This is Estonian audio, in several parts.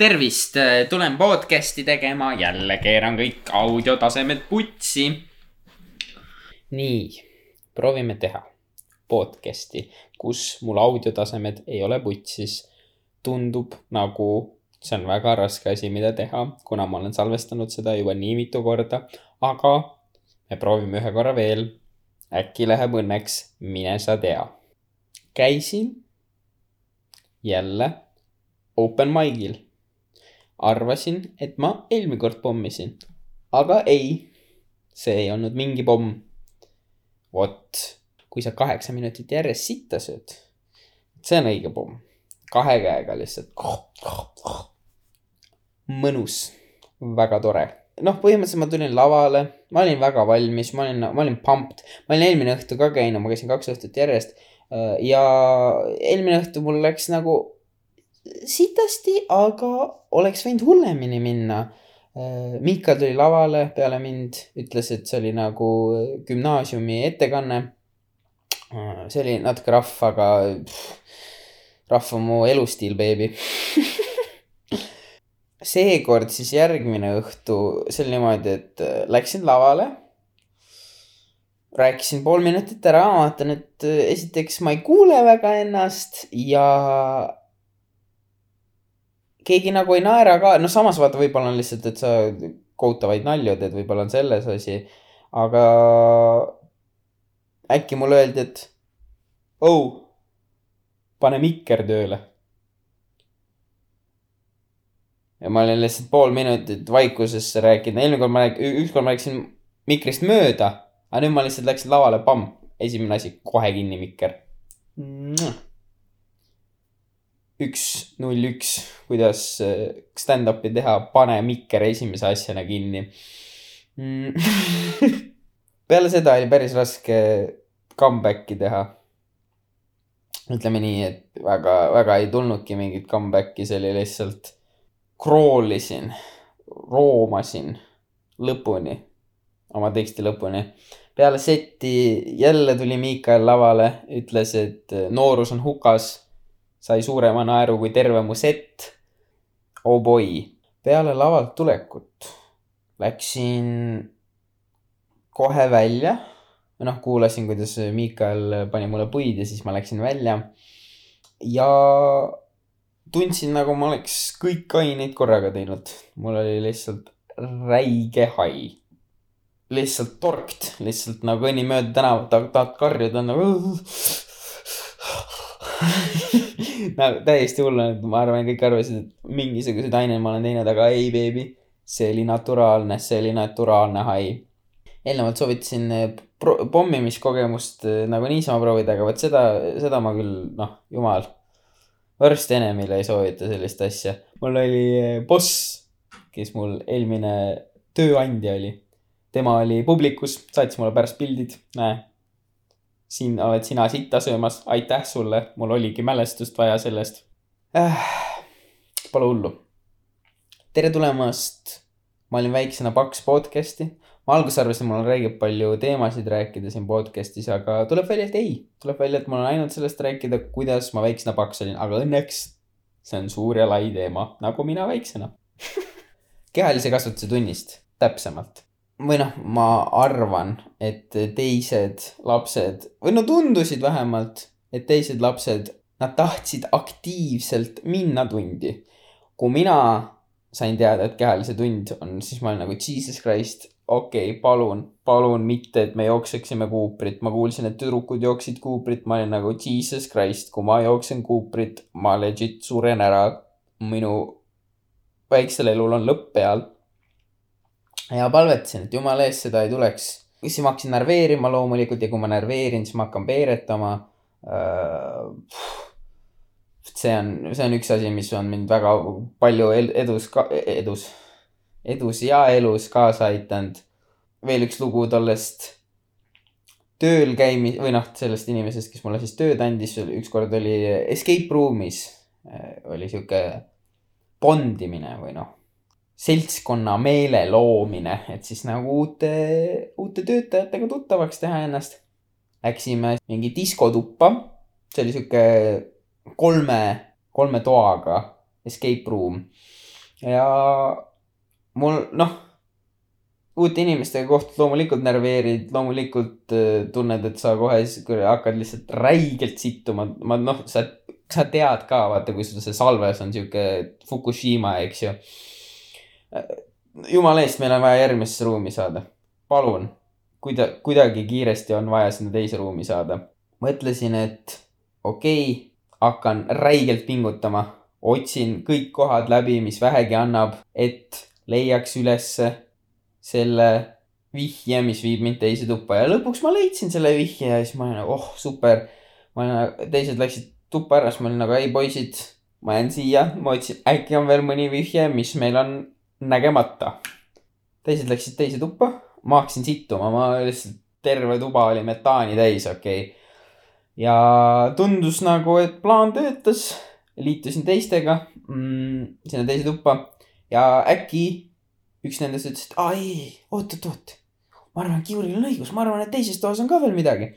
tervist, tulen podcast'i tegema, jälle keeran kõik audiotasemed putsi. nii, proovime teha podcast'i, kus mul audiotasemed ei ole putsis. tundub nagu see on väga raske asi, mida teha, kuna ma olen salvestanud seda juba nii mitu korda, aga me proovime ühe korra veel. äkki läheb õnneks, mine sa tea. käisin jälle open mic'il. Arvasin, et ma eelmine kord pommisin, aga ei, see ei olnud mingi pomm. vot, kui sa kaheksa minutit järjest sitta sööd, see on õige pomm. kahe käega lihtsalt. mõnus, väga tore noh, põhimõtteliselt ma tulin lavale, ma olin väga valmis, ma olin, ma olin pumped, ma olin eelmine õhtu ka käinud, ma käisin kaks õhtut järjest. ja eelmine õhtu mul läks nagu sitasti, aga oleks võinud hullemini minna. Miikal tuli lavale peale mind, ütles, et see oli nagu gümnaasiumi ettekanne. see oli natuke rahv, aga rahv on mu elustiil, beebi seekord siis järgmine õhtu, see oli niimoodi, et läksin lavale. rääkisin pool minutit ära, vaatan, et esiteks ma ei kuule väga ennast ja keegi nagu ei naera ka, noh, samas vaata, võib-olla on lihtsalt, et sa kohutavaid nalju teed, võib-olla on selles asi. aga äkki mulle öeldi, et oh, pane mikker tööle. ja ma olin lihtsalt pool minutit vaikusesse rääkinud, eelmine kord ma rääkisin, ükskord ma rääkisin mikrist mööda, aga nüüd ma lihtsalt läksin lavale, pamm, esimene asi, kohe kinni mikker üks, null, üks, kuidas äh, stand-up'i teha, pane mikker esimese asjana kinni mm. peale seda oli päris raske comeback'i teha. ütleme nii, et väga, väga ei tulnudki mingit comeback'i, see oli lihtsalt crawl isin, roomasin lõpuni, oma teksti lõpuni. peale setti jälle tuli Miikael lavale, ütles, et noorus on hukas sai suurema naeru kui terve mu sett. Oh boy, peale lavalt tulekut läksin kohe välja. noh, kuulasin, kuidas Miikael pani mulle puid ja siis ma läksin välja. ja tundsin, nagu ma oleks kõik aineid korraga teinud. mul oli lihtsalt räige hai. lihtsalt torkt, lihtsalt nagu kõnni mööda tänavat, tahad karjuda nagu no täiesti hull on, et ma arvan, kõik arvasid, et mingisuguseid aineid ma olen teinud, aga ei, beebi. see oli naturaalne, see oli naturaalne hai. eelnevalt soovitasin eh, pommimiskogemust eh, nagu niisama proovida, aga vot seda, seda ma küll, noh, jumal. Worst enemy'le ei soovita sellist asja. mul oli eh, boss, kes mul eelmine tööandja oli. tema oli publikus, saatis mulle pärast pildid, näe siin oled sina sitta söömas, aitäh sulle, mul oligi mälestust vaja sellest äh,. Pole hullu. tere tulemast. ma olin väiksena paks podcast'i. ma alguses arvasin, mul on räigelt palju teemasid rääkida siin podcast'is, aga tuleb välja, et ei. tuleb välja, et mul on ainult sellest rääkida, kuidas ma väiksena paks olin, aga õnneks see on suur ja lai teema, nagu mina väiksena kehalise kasvatuse tunnist täpsemalt või noh, ma arvan, et teised lapsed või no tundusid vähemalt, et teised lapsed, nad tahtsid aktiivselt minna tundi. kui mina sain teada, et kehalise tund on, siis ma olin nagu jesus christ, okei okay,, palun, palun mitte, et me jookseksime kuuprit. ma kuulsin, et tüdrukud jooksid kuuprit, ma olin nagu jesus christ, kui ma jooksen kuuprit, ma legit suren ära. minu väiksel elul on lõpp peal ja palvetasin, et jumala eest seda ei tuleks. siis ma hakkasin närveerima loomulikult ja kui ma närveerin, siis ma hakkan peeretama äh,. see on, see on üks asi, mis on mind väga palju edus, edus, edus ja elus kaasa aidanud. veel üks lugu tollest tööl käimi- või noh, sellest inimesest, kes mulle siis tööd andis, ükskord oli escape room'is äh, oli sihuke bondimine või noh seltskonna meele loomine, et siis nagu uute, uute töötajatega tuttavaks teha ennast. Läksime mingi diskotuppa, see oli sihuke kolme, kolme toaga escape room. ja mul noh, uute inimestega kohtud loomulikult närveerid, loomulikult äh, tunned, et sa kohe hakkad lihtsalt räigelt sittuma, ma noh, sa, sa tead ka, vaata, kui sul see salves on sihuke Fukushima, eks ju. Jumala eest, meil on vaja järgmisse ruumi saada, palun, kuida-, kuidagi kiiresti on vaja sinna teise ruumi saada. mõtlesin, et okei okay,, hakkan räigelt pingutama, otsin kõik kohad läbi, mis vähegi annab, et leiaks ülesse selle vihje, mis viib mind teise tuppa ja lõpuks ma leidsin selle vihje ja siis ma olin nagu, oh super. ma olin, nagu, teised läksid tuppa ära, siis ma olin nagu, ei poisid, ma jään siia, ma otsin, äkki on veel mõni vihje, mis meil on nägemata. teised läksid teise tuppa, ma hakkasin sittuma, ma lihtsalt, terve tuba oli metaani täis, okei okay. ja tundus nagu, et plaan töötas, liitusin teistega mm, sinna teise tuppa ja äkki üks nendest ütles, et aa ei, oot, oot, oot. ma arvan, Kiuril on õigus, ma arvan, et teises toas on ka veel midagi.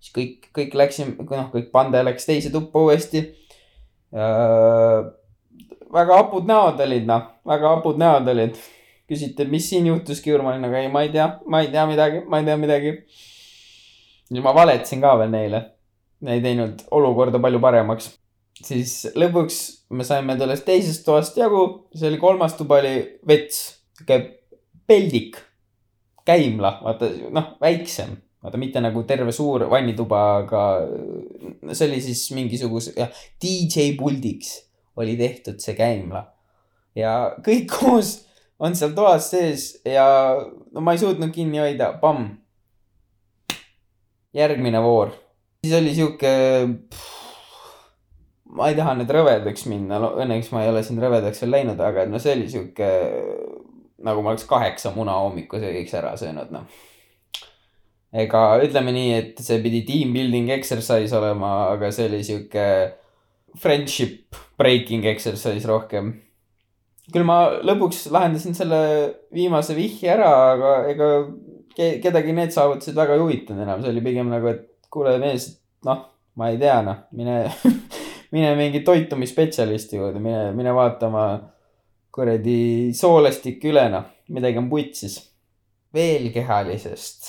siis kõik, kõik läksime, noh, kõik pande läks teise tuppa uuesti äh,. Väga hapud näod olid, noh, väga hapud näod olid. küsiti, mis siin juhtus, Kiur, ma olin nagu ei, ma ei tea, ma ei tea midagi, ma ei tea midagi. ja ma valetasin ka veel neile. ei teinud olukorda palju paremaks. Siis lõpuks me saime sellest teisest toast jagu, see oli kolmas tuba oli vets, sihuke peldik, käimla, vaata noh, väiksem, vaata mitte nagu terve suur vannituba, aga see oli siis mingisuguse, jah, DJ puldiks oli tehtud see käimla. ja kõik koos on seal toas sees ja no ma ei suutnud kinni hoida, pamm. järgmine voor, siis oli sihuke ma ei taha nüüd rõvedaks minna no,, õnneks ma ei ole siin rõvedaks veel läinud, aga no see oli sihuke nagu ma oleks kaheksa muna hommikusöögiks ära söönud, noh. ega ütleme nii, et see pidi team building exercise olema, aga see oli sihuke friendship breaking exercise rohkem. küll ma lõpuks lahendasin selle viimase vihje ära, aga ega kedagi need saavutused väga ei huvitanud enam, see oli pigem nagu, et kuule mees, noh, ma ei tea, noh, mine mine mingi toitumisspetsialisti juurde, mine, mine vaata oma kuradi soolestik üle, noh, midagi on putsis. veel kehalisest.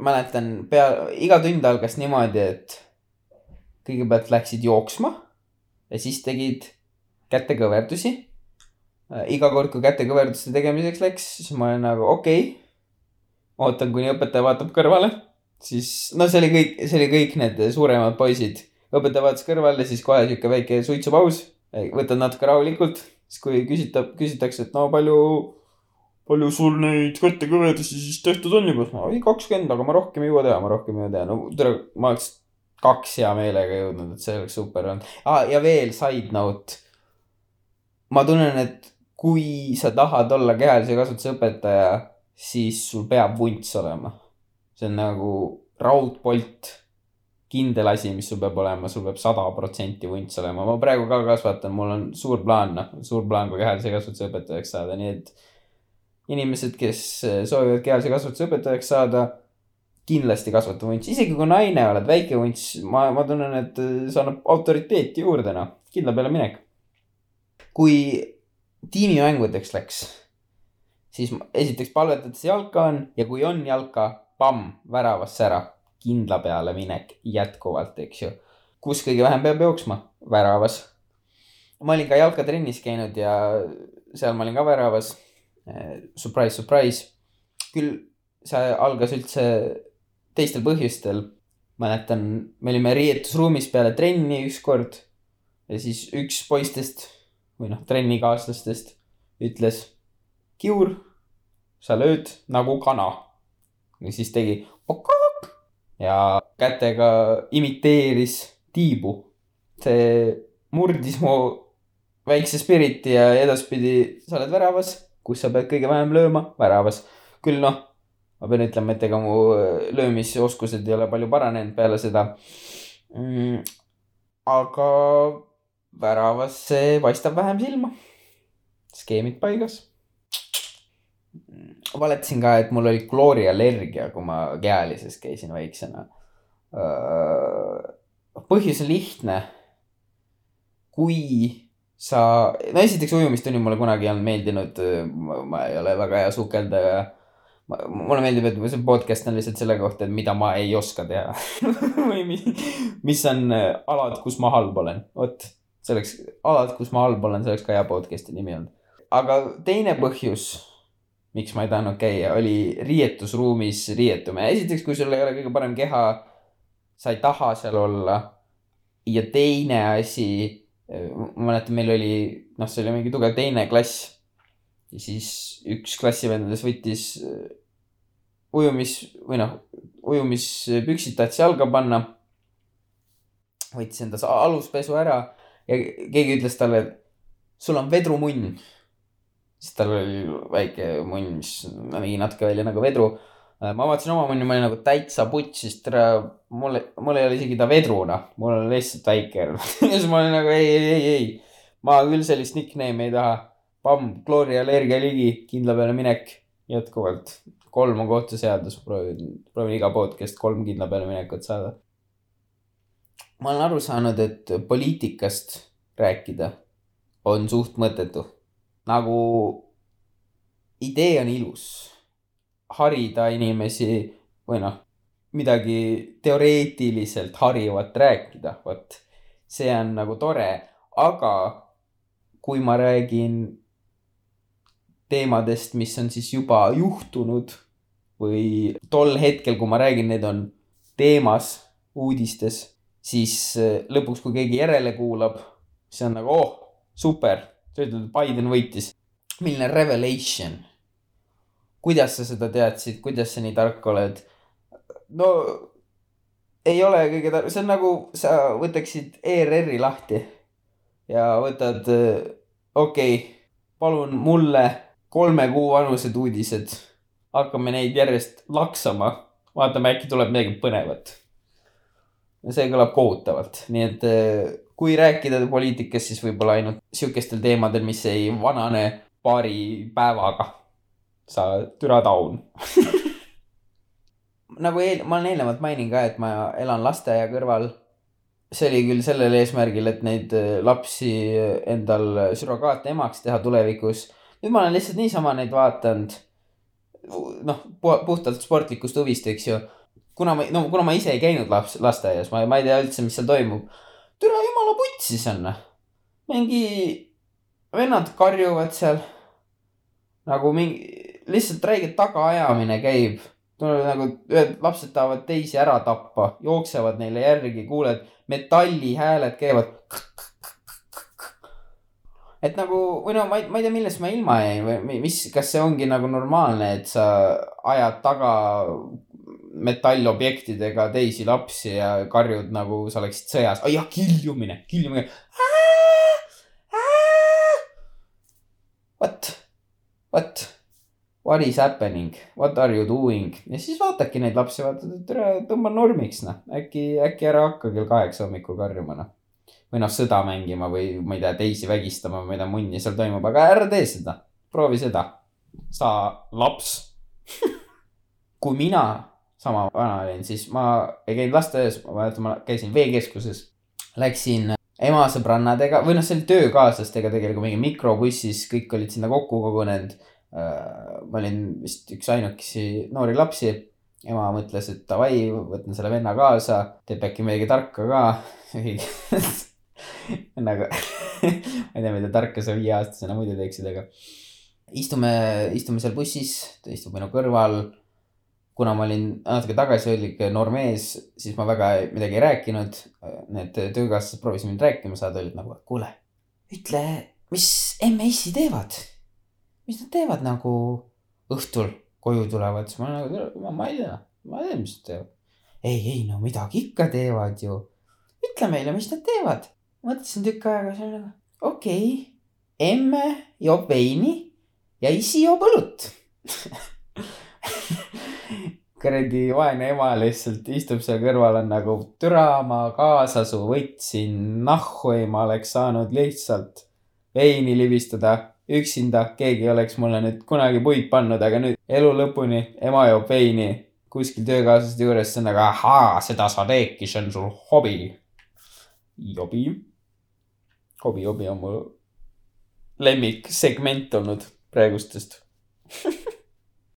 mäletan, pea, iga tund algas niimoodi, et kõigepealt läksid jooksma ja siis tegid kätekõverdusi. iga kord, kui kätekõverduste tegemiseks läks, siis ma olin nagu okei okay,. ootan, kuni õpetaja vaatab kõrvale, siis no see oli kõik, see oli kõik need suuremad poisid. Õpetaja vaatas kõrvale, siis kohe sihuke väike suitsupaus, võtad natuke rahulikult, siis kui küsitab, küsitakse, et no palju, palju sul neid kõttekõvedusi siis tehtud on juba, ei kakskümmend, aga ma rohkem ei jõua teha, ma rohkem ei jõua teha, no tere, ma oleks kaks hea meelega jõudnud, et see oleks super olnud ah,. ja veel side note. ma tunnen, et kui sa tahad olla kehalise kasvatuse õpetaja, siis sul peab vunts olema. see on nagu raudpolt kindel asi, mis sul peab olema, sul peab sada protsenti vunts olema, ma praegu ka kasvatan, mul on suur plaan, noh, suur plaan ka kehalise kasvatuse õpetajaks saada, nii et. inimesed, kes soovivad kehalise kasvatuse õpetajaks saada, kindlasti kasvata vunts, isegi kui naine oled, väike vunts, ma, ma tunnen, et see annab autoriteeti juurde, noh, kindla peale minek. kui tiimimängudeks läks, siis esiteks palvetades jalka on ja kui on jalka, pamm, väravasse ära kindla peale minek jätkuvalt, eks ju. kus kõige vähem peab jooksma? väravas. ma olin ka jalkatrennis käinud ja seal ma olin ka väravas. Eh, surprise, surprise. küll see algas üldse teistel põhjustel. mäletan, me olime riietusruumis peale trenni ükskord ja siis üks poistest või noh, trennikaaslastest ütles. Kiur, sa lööd nagu kana. ja siis tegi ja kätega imiteeris tiibu. see murdis mu väikse spiriti ja edaspidi sa oled väravas, kus sa pead kõige vähem lööma, väravas. küll noh, ma pean ütlema, et ega mu löömisoskused ei ole palju paranenud peale seda mm,. aga väravas see paistab vähem silma. skeemid paigas valetasin ka, et mul oli klooriallergia, kui ma kehalises käisin väiksena. põhjus on lihtne. kui sa, no esiteks ujumistunni mulle kunagi ei olnud meeldinud. ma ei ole väga hea sukeldaja. Mulle meeldib, et see podcast on lihtsalt selle kohta, et mida ma ei oska teha või mis, mis on alad, kus ma halb olen, vot. see oleks, alad, kus ma halb olen, see oleks ka hea podcast'i nimi olnud. aga teine põhjus miks ma ei tahtnud käia, oli riietusruumis riietumine. esiteks, kui sul ei ole kõige parem keha, sa ei taha seal olla. ja teine asi, ma mäletan, meil oli, noh, see oli mingi tugev teine klass. ja siis üks klassivendadest võttis äh, ujumis või noh, ujumispüksid tahtis jalga panna. võttis enda aluspesu ära ja keegi ütles talle, sul on vedrumunn siis tal oli väike munn, mis nägi natuke välja nagu vedru. Ma vaatasin oma munni, ma olin nagu täitsa putš, sest tere, mul, mul ei ole isegi ta vedruna, mul on lihtsalt väike ja siis ma olin nagu ei, ei, ei, ei. ma küll sellist nickname'i ei taha. Pamm, klooriallergia ligi, kindla peale minek, jätkuvalt. kolm on kohtuseadus, proovin, proovin iga podcast kolm kindla peale minekut saada. ma olen aru saanud, et poliitikast rääkida on suht mõttetu nagu idee on ilus, harida inimesi või noh, midagi teoreetiliselt harivat rääkida, vot see on nagu tore, aga kui ma räägin teemadest, mis on siis juba juhtunud või tol hetkel, kui ma räägin, need on teemas uudistes, siis äh, lõpuks, kui keegi järele kuulab, siis on nagu oh, super sa ütled, et Biden võitis. milline revelation? kuidas sa seda teadsid, kuidas sa nii tark oled? no ei ole kõige tark, see on nagu sa võtaksid ERR-i lahti ja võtad, okei okay,, palun mulle kolme kuu vanused uudised. hakkame neid järjest laksama, vaatame, äkki tuleb midagi põnevat. see kõlab kohutavalt, nii et kui rääkida poliitikast, siis võib-olla ainult sihukestel teemadel, mis ei vanane paari päevaga. sa türa taun nagu eel, ma olen eelnevalt mainin ka, et ma elan lasteaia kõrval. see oli küll sellel eesmärgil, et neid äh, lapsi endal surrogaatemaks teha tulevikus. Nüüd ma olen lihtsalt niisama neid vaadanud. noh, puhtalt sportlikust huvist, eks ju. kuna ma, no kuna ma ise ei käinud laps, lasteaias, ma, ma ei tea üldse, mis seal toimub türa jumala putsis on. mingi vennad karjuvad seal. nagu mingi, lihtsalt räige tagaajamine käib. tuleb nagu ühed lapsed tahavad teisi ära tappa, jooksevad neile järgi, kuuled metallihääled käivad. Et nagu või no ma ei, ma ei tea, millest ma ilma jäin või mis, kas see ongi nagu normaalne, et sa ajad taga metallobjektidega teisi lapsi ja karjud nagu sa oleksid sõjas. ai jah, kiljumine, kiljumine. What, what, what is happening, what are you doing ja siis vaatadki neid lapsi, vaatad, et tere, tõmba normiks noh, äkki, äkki ära hakka kell kaheksa hommikul karjuma noh. Või noh, sõda mängima või ma ei tea, teisi vägistama või mida munni seal toimub, aga ära tee seda, proovi seda. sa laps kui mina sama vana olin, siis ma ei käinud lasteaias, ma mäletan, ma käisin veekeskuses. Läksin ema sõbrannadega või noh, see oli töökaaslastega tegelikult mingi mikrobussis, kõik olid sinna kokku kogunenud. Äh, ma olin vist üks ainukesi noori lapsi. ema mõtles, et davai, võtan selle venna kaasa, teeb äkki midagi tarka ka nagu ma ei tea, mida tarka sa viieaastasena muidu teeksid, aga istume, istume seal bussis, ta istub minu kõrval kuna ma olin natuke tagasihoidlik noor mees, siis ma väga midagi ei rääkinud. Need töökaaslased proovisid mind rääkima saada, olid nagu, kuule, ütle, mis emme-issi teevad? mis nad teevad nagu õhtul koju tulevad, siis ma nagu, ma ei tea, ma ei tea, mis nad teevad. ei, ei no midagi ikka teevad ju. ütle meile, mis nad teevad. Mõtlesin tükk aega, siis olin nagu, okei okay., emme joob veini ja isi joob õlut kuradi vaene ema lihtsalt istub seal kõrval, on nagu türa, ma kaasasu võtsin, nahhu ei, ma oleks saanud lihtsalt veini libistada üksinda, keegi ei oleks mulle nüüd kunagi puid pannud, aga nüüd elu lõpuni ema joob veini kuskil töökaaslaste juures, see on nagu ahaa, seda sa teedki, see on sul hobi. jobi hobi, hobi on mu lemmiksegment olnud praegustest.